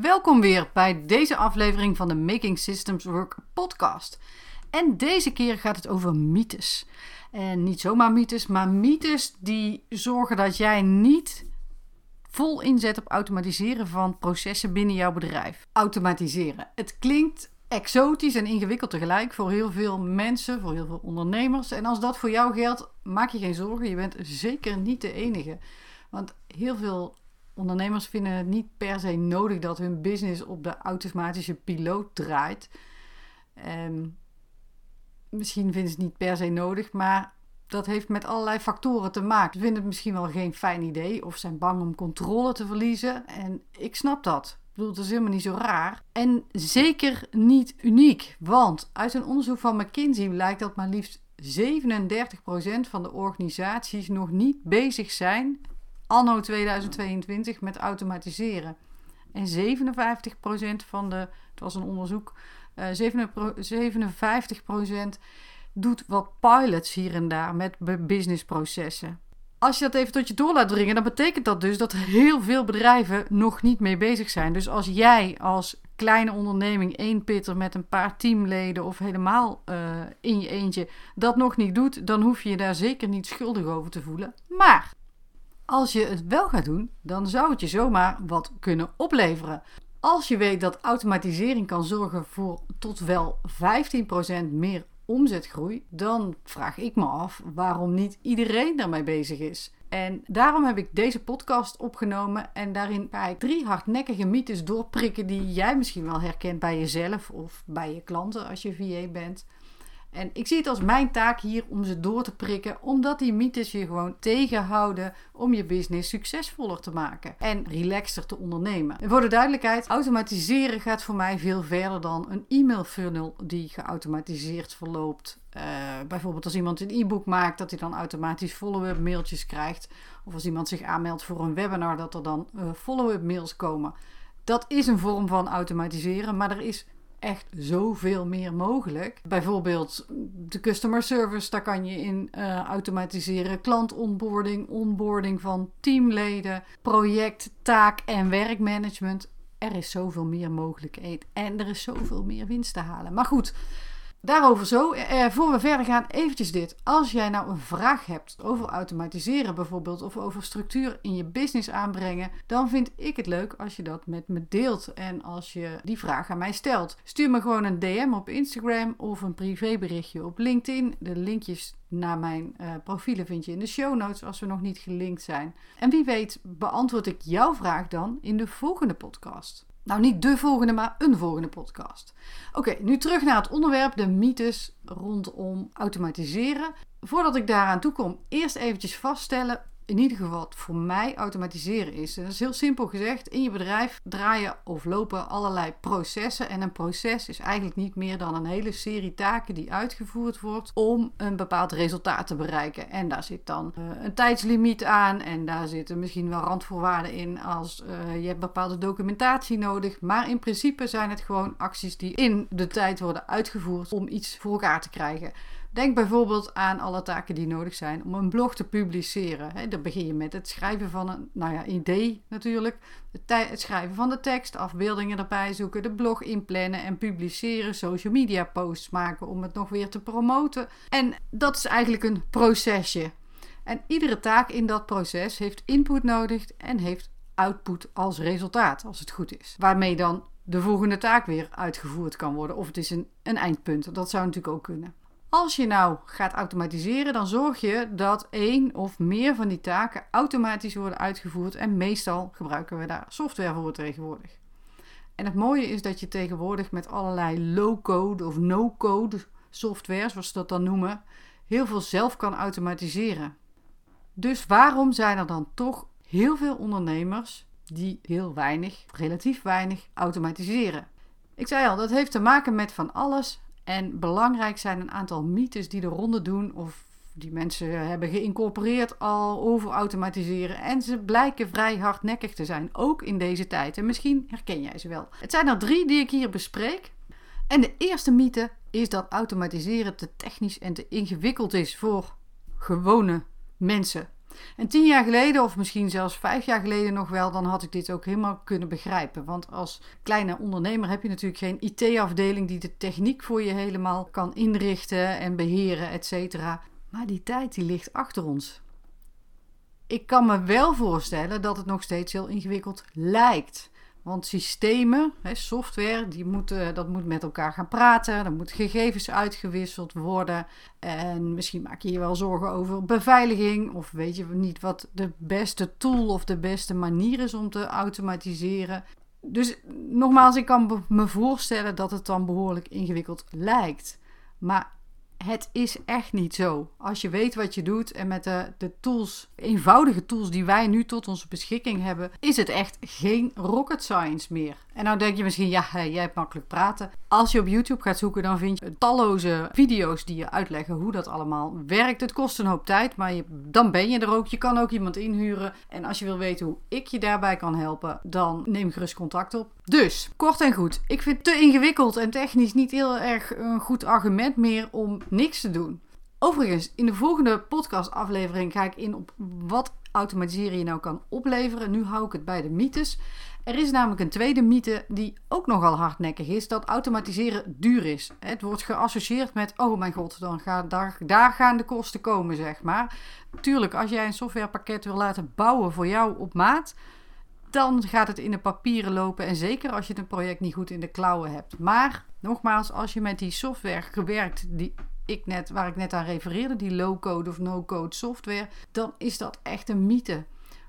Welkom weer bij deze aflevering van de Making Systems Work podcast. En deze keer gaat het over mythes. En niet zomaar mythes, maar mythes die zorgen dat jij niet vol inzet op automatiseren van processen binnen jouw bedrijf. Automatiseren. Het klinkt exotisch en ingewikkeld tegelijk voor heel veel mensen, voor heel veel ondernemers. En als dat voor jou geldt, maak je geen zorgen. Je bent zeker niet de enige. Want heel veel ondernemers vinden het niet per se nodig dat hun business op de automatische piloot draait. Um, misschien vinden ze het niet per se nodig, maar dat heeft met allerlei factoren te maken. Ze vinden het misschien wel geen fijn idee of zijn bang om controle te verliezen. En ik snap dat. Ik bedoel, het is helemaal niet zo raar. En zeker niet uniek, want uit een onderzoek van McKinsey blijkt dat maar liefst 37% van de organisaties nog niet bezig zijn anno 2022 met automatiseren. En 57% van de, het was een onderzoek, uh, 57% doet wat pilots hier en daar met businessprocessen. Als je dat even tot je door laat dringen, dan betekent dat dus dat heel veel bedrijven nog niet mee bezig zijn. Dus als jij als kleine onderneming, één pitter met een paar teamleden of helemaal uh, in je eentje dat nog niet doet, dan hoef je je daar zeker niet schuldig over te voelen. Maar als je het wel gaat doen, dan zou het je zomaar wat kunnen opleveren. Als je weet dat automatisering kan zorgen voor tot wel 15% meer omzetgroei, dan vraag ik me af waarom niet iedereen daarmee bezig is. En daarom heb ik deze podcast opgenomen en daarin ga ik drie hardnekkige mythes doorprikken die jij misschien wel herkent bij jezelf of bij je klanten als je VA bent. En ik zie het als mijn taak hier om ze door te prikken, omdat die mythes je gewoon tegenhouden om je business succesvoller te maken en relaxter te ondernemen. En voor de duidelijkheid, automatiseren gaat voor mij veel verder dan een e-mail funnel die geautomatiseerd verloopt. Uh, bijvoorbeeld als iemand een e-book maakt, dat hij dan automatisch follow-up mailtjes krijgt. Of als iemand zich aanmeldt voor een webinar, dat er dan uh, follow-up mails komen. Dat is een vorm van automatiseren, maar er is echt zoveel meer mogelijk. Bijvoorbeeld de customer service, daar kan je in uh, automatiseren. Klantonboarding, onboarding van teamleden, project, taak en werkmanagement. Er is zoveel meer mogelijk en er is zoveel meer winst te halen. Maar goed, Daarover zo. Eh, voor we verder gaan, eventjes dit. Als jij nou een vraag hebt over automatiseren bijvoorbeeld, of over structuur in je business aanbrengen, dan vind ik het leuk als je dat met me deelt en als je die vraag aan mij stelt. Stuur me gewoon een DM op Instagram of een privéberichtje op LinkedIn. De linkjes naar mijn uh, profielen vind je in de show notes als we nog niet gelinkt zijn. En wie weet beantwoord ik jouw vraag dan in de volgende podcast. Nou, niet de volgende, maar een volgende podcast. Oké, nu terug naar het onderwerp, de mythes rondom automatiseren. Voordat ik daaraan toe kom, eerst eventjes vaststellen in ieder geval voor mij automatiseren is. Dat is heel simpel gezegd. In je bedrijf draaien of lopen allerlei processen. En een proces is eigenlijk niet meer dan een hele serie taken die uitgevoerd wordt om een bepaald resultaat te bereiken. En daar zit dan uh, een tijdslimiet aan. En daar zitten misschien wel randvoorwaarden in als uh, je hebt bepaalde documentatie nodig. Maar in principe zijn het gewoon acties die in de tijd worden uitgevoerd om iets voor elkaar te krijgen. Denk bijvoorbeeld aan alle taken die nodig zijn om een blog te publiceren. Dan begin je met het schrijven van een nou ja, idee natuurlijk. Het, schrijven van de tekst, afbeeldingen erbij zoeken, de blog inplannen en publiceren, social media posts maken om het nog weer te promoten. En dat is eigenlijk een procesje. En iedere taak in dat proces heeft input nodig en heeft output als resultaat, als het goed is. Waarmee dan de volgende taak weer uitgevoerd kan worden. Of het is een, een eindpunt. Dat zou natuurlijk ook kunnen. Als je nou gaat automatiseren, dan zorg je dat één of meer van die taken automatisch worden uitgevoerd. En meestal gebruiken we daar software voor tegenwoordig. En het mooie is dat je tegenwoordig met allerlei low-code of no-code software, zoals ze dat dan noemen, heel veel zelf kan automatiseren. Dus waarom zijn er dan toch heel veel ondernemers die heel weinig, relatief weinig automatiseren? Ik zei al, dat heeft te maken met van alles en belangrijk zijn een aantal mythes die de ronde doen of die mensen hebben geïncorporeerd al over automatiseren. En ze blijken vrij hardnekkig te zijn, ook in deze tijd. En misschien herken jij ze wel. Het zijn er drie die ik hier bespreek. En de eerste mythe is dat automatiseren te technisch en te ingewikkeld is voor gewone mensen. En tien jaar geleden, of misschien zelfs vijf jaar geleden nog wel, dan had ik dit ook helemaal kunnen begrijpen. Want als kleine ondernemer heb je natuurlijk geen IT-afdeling die de techniek voor je helemaal kan inrichten en beheren, et cetera. Maar die tijd die ligt achter ons. Ik kan me wel voorstellen dat het nog steeds heel ingewikkeld lijkt. Want systemen, software, die moeten, dat moet met elkaar gaan praten. Er moeten gegevens uitgewisseld worden. En misschien maak je je wel zorgen over beveiliging. Of weet je niet wat de beste tool of de beste manier is om te automatiseren. Dus nogmaals, ik kan me voorstellen dat het dan behoorlijk ingewikkeld lijkt. Maar het is echt niet zo. Als je weet wat je doet en met de, de tools, eenvoudige tools die wij nu tot onze beschikking hebben, is het echt geen rocket science meer. En nou denk je misschien, ja, jij hebt makkelijk praten. Als je op YouTube gaat zoeken, dan vind je talloze video's die je uitleggen hoe dat allemaal werkt. Het kost een hoop tijd, maar je, dan ben je er ook. Je kan ook iemand inhuren. En als je wil weten hoe ik je daarbij kan helpen, dan neem gerust contact op. Dus, kort en goed. Ik vind het te ingewikkeld en technisch niet heel erg een goed argument meer om niks te doen. Overigens, in de volgende podcastaflevering ga ik in op wat automatiseren je nou kan opleveren. Nu hou ik het bij de mythes. Er is namelijk een tweede mythe die ook nogal hardnekkig is: dat automatiseren duur is. Het wordt geassocieerd met: oh mijn god, dan gaat daar, daar gaan de kosten komen, zeg maar. Tuurlijk, als jij een softwarepakket wil laten bouwen voor jou op maat, dan gaat het in de papieren lopen. En zeker als je het project niet goed in de klauwen hebt. Maar nogmaals, als je met die software gewerkt, die ik net, waar ik net aan refereerde, die low-code of no-code software, dan is dat echt een mythe.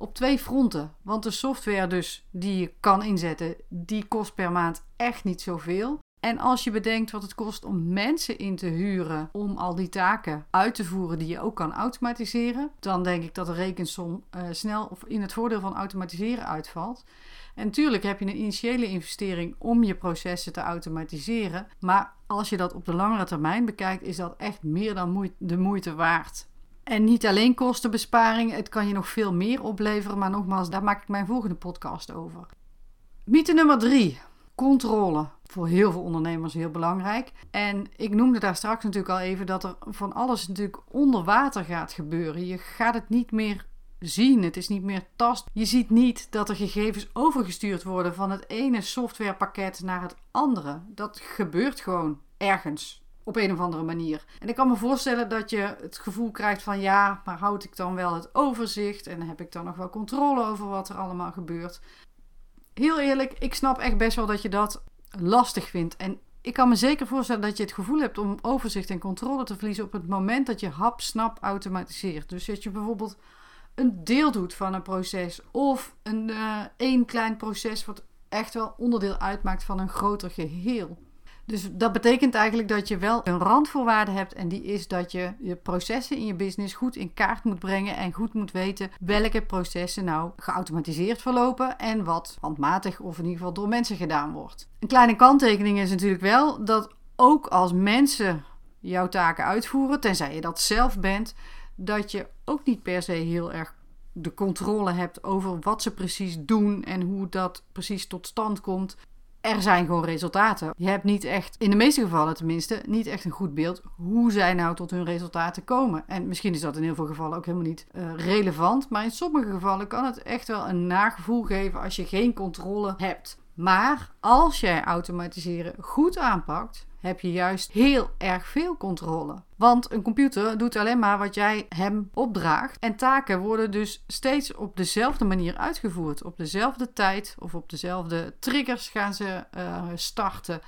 Op twee fronten. Want de software dus die je kan inzetten, die kost per maand echt niet zoveel. En als je bedenkt wat het kost om mensen in te huren om al die taken uit te voeren die je ook kan automatiseren, dan denk ik dat de rekensom uh, snel of in het voordeel van automatiseren uitvalt. En natuurlijk heb je een initiële investering om je processen te automatiseren, maar als je dat op de langere termijn bekijkt, is dat echt meer dan de moeite waard. En niet alleen kostenbesparing, het kan je nog veel meer opleveren, maar nogmaals, daar maak ik mijn volgende podcast over. Mythe nummer drie: controle. Voor heel veel ondernemers heel belangrijk. En ik noemde daar straks natuurlijk al even dat er van alles natuurlijk onder water gaat gebeuren. Je gaat het niet meer zien. Het is niet meer tast. Je ziet niet dat er gegevens overgestuurd worden van het ene softwarepakket naar het andere. Dat gebeurt gewoon ergens op een of andere manier. En ik kan me voorstellen dat je het gevoel krijgt van ja, maar houd ik dan wel het overzicht en heb ik dan nog wel controle over wat er allemaal gebeurt? Heel eerlijk, ik snap echt best wel dat je dat lastig vindt. En ik kan me zeker voorstellen dat je het gevoel hebt om overzicht en controle te verliezen op het moment dat je hap-snap automatiseert. Dus dat je bijvoorbeeld een deel doet van een proces of een uh, één klein proces wat echt wel onderdeel uitmaakt van een groter geheel. Dus dat betekent eigenlijk dat je wel een randvoorwaarde hebt en die is dat je je processen in je business goed in kaart moet brengen en goed moet weten welke processen nou geautomatiseerd verlopen en wat handmatig of in ieder geval door mensen gedaan wordt. Een kleine kanttekening is natuurlijk wel dat ook als mensen jouw taken uitvoeren, tenzij je dat zelf bent, dat je ook niet per se heel erg de controle hebt over wat ze precies doen en hoe dat precies tot stand komt er zijn gewoon resultaten. Je hebt niet echt, in de meeste gevallen tenminste, niet echt een goed beeld hoe zij nou tot hun resultaten komen. En misschien is dat in heel veel gevallen ook helemaal niet uh, relevant, maar in sommige gevallen kan het echt wel een nagevoel geven als je geen controle hebt. Maar als jij automatiseren goed aanpakt, heb je juist heel erg veel controle. Want een computer doet alleen maar wat jij hem opdraagt. En taken worden dus steeds op dezelfde manier uitgevoerd. Op dezelfde tijd of op dezelfde triggers gaan ze uh, starten.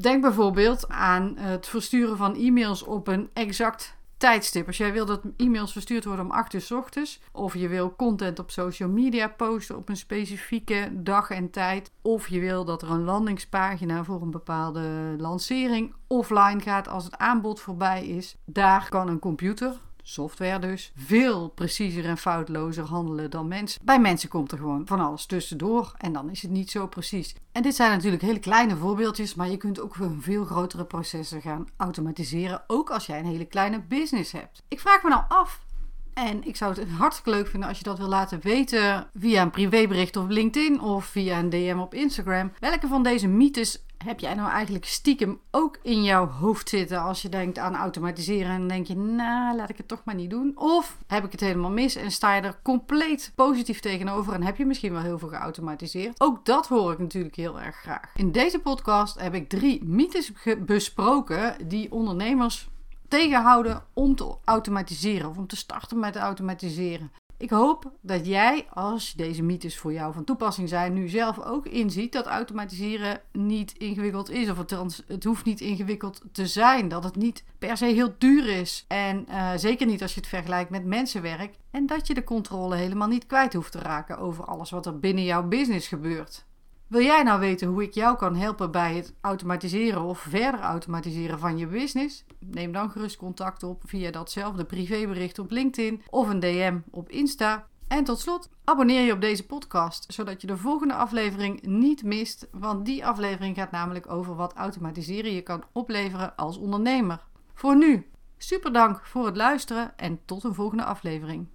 Denk bijvoorbeeld aan het versturen van e-mails op een exact tijdstip. Als jij wil dat e-mails verstuurd worden om 8 uur s ochtends, of je wil content op social media posten op een specifieke dag en tijd, of je wil dat er een landingspagina voor een bepaalde lancering offline gaat als het aanbod voorbij is, daar kan een computer software dus, veel preciezer en foutlozer handelen dan mensen. Bij mensen komt er gewoon van alles tussendoor en dan is het niet zo precies. En dit zijn natuurlijk hele kleine voorbeeldjes, maar je kunt ook veel grotere processen gaan automatiseren, ook als jij een hele kleine business hebt. Ik vraag me nou af, en ik zou het hartstikke leuk vinden als je dat wil laten weten via een privébericht op LinkedIn of via een DM op Instagram. Welke van deze mythes heb jij nou eigenlijk stiekem ook in jouw hoofd zitten als je denkt aan automatiseren en denk je, nou, laat ik het toch maar niet doen? Of heb ik het helemaal mis en sta je er compleet positief tegenover en heb je misschien wel heel veel geautomatiseerd? Ook dat hoor ik natuurlijk heel erg graag. In deze podcast heb ik drie mythes besproken die ondernemers tegenhouden om te automatiseren of om te starten met automatiseren. Ik hoop dat jij, als deze mythes voor jou van toepassing zijn, nu zelf ook inziet dat automatiseren niet ingewikkeld is. Of althans, het hoeft niet ingewikkeld te zijn. Dat het niet per se heel duur is. En uh, zeker niet als je het vergelijkt met mensenwerk. En dat je de controle helemaal niet kwijt hoeft te raken over alles wat er binnen jouw business gebeurt. Wil jij nou weten hoe ik jou kan helpen bij het automatiseren of verder automatiseren van je business? Neem dan gerust contact op via datzelfde privébericht op LinkedIn of een DM op Insta. En tot slot, abonneer je op deze podcast, zodat je de volgende aflevering niet mist, want die aflevering gaat namelijk over wat automatiseren je kan opleveren als ondernemer. Voor nu, super dank voor het luisteren en tot een volgende aflevering.